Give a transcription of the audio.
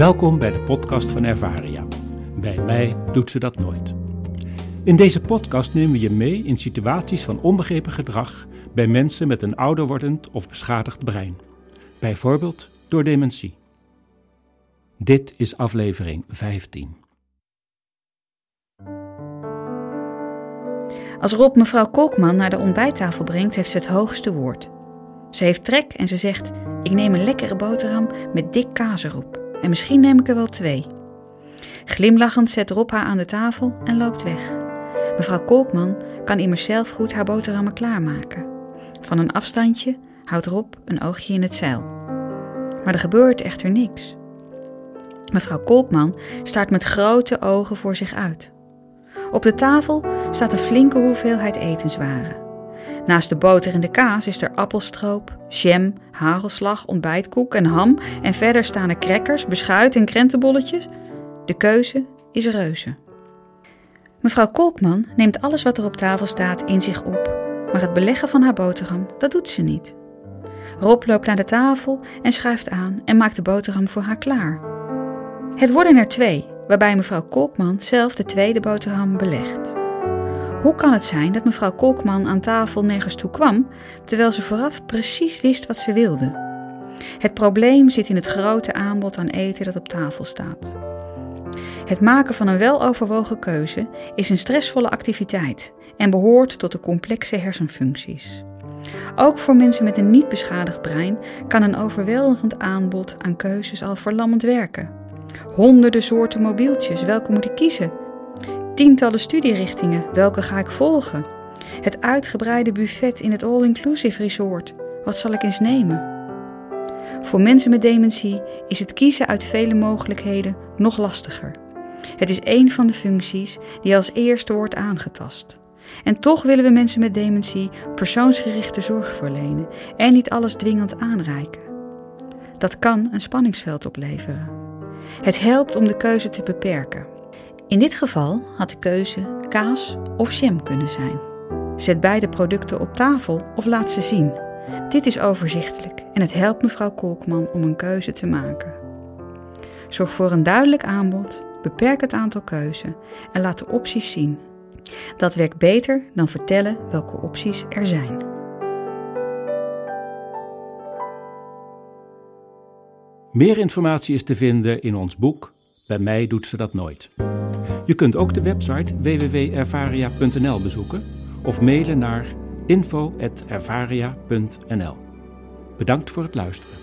Welkom bij de podcast van Ervaria. Bij mij doet ze dat nooit. In deze podcast nemen we je mee in situaties van onbegrepen gedrag bij mensen met een ouder wordend of beschadigd brein. Bijvoorbeeld door dementie. Dit is aflevering 15. Als Rob mevrouw Kolkman naar de ontbijttafel brengt, heeft ze het hoogste woord. Ze heeft trek en ze zegt: Ik neem een lekkere boterham met dik kaas erop. En misschien neem ik er wel twee. Glimlachend zet Rob haar aan de tafel en loopt weg. Mevrouw Kolkman kan immers zelf goed haar boterhammen klaarmaken. Van een afstandje houdt Rob een oogje in het zeil. Maar er gebeurt echter niks. Mevrouw Kolkman staart met grote ogen voor zich uit. Op de tafel staat een flinke hoeveelheid etenswaren. Naast de boter en de kaas is er appelstroop, jam, hagelslag, ontbijtkoek en ham en verder staan er crackers, beschuit en krentenbolletjes. De keuze is reuze. Mevrouw Kolkman neemt alles wat er op tafel staat in zich op, maar het beleggen van haar boterham, dat doet ze niet. Rob loopt naar de tafel en schuift aan en maakt de boterham voor haar klaar. Het worden er twee, waarbij mevrouw Kolkman zelf de tweede boterham belegt. Hoe kan het zijn dat mevrouw Kolkman aan tafel nergens toe kwam, terwijl ze vooraf precies wist wat ze wilde? Het probleem zit in het grote aanbod aan eten dat op tafel staat. Het maken van een weloverwogen keuze is een stressvolle activiteit en behoort tot de complexe hersenfuncties. Ook voor mensen met een niet beschadigd brein kan een overweldigend aanbod aan keuzes al verlammend werken. Honderden soorten mobieltjes, welke moet ik kiezen? Tientallen studierichtingen, welke ga ik volgen? Het uitgebreide buffet in het all-inclusive resort, wat zal ik eens nemen? Voor mensen met dementie is het kiezen uit vele mogelijkheden nog lastiger. Het is een van de functies die als eerste wordt aangetast. En toch willen we mensen met dementie persoonsgerichte zorg verlenen en niet alles dwingend aanreiken. Dat kan een spanningsveld opleveren. Het helpt om de keuze te beperken. In dit geval had de keuze kaas of jam kunnen zijn. Zet beide producten op tafel of laat ze zien. Dit is overzichtelijk en het helpt mevrouw Kolkman om een keuze te maken. Zorg voor een duidelijk aanbod, beperk het aantal keuzen en laat de opties zien. Dat werkt beter dan vertellen welke opties er zijn. Meer informatie is te vinden in ons boek Bij mij doet ze dat nooit. Je kunt ook de website www.ervaria.nl bezoeken of mailen naar info.ervaria.nl. Bedankt voor het luisteren.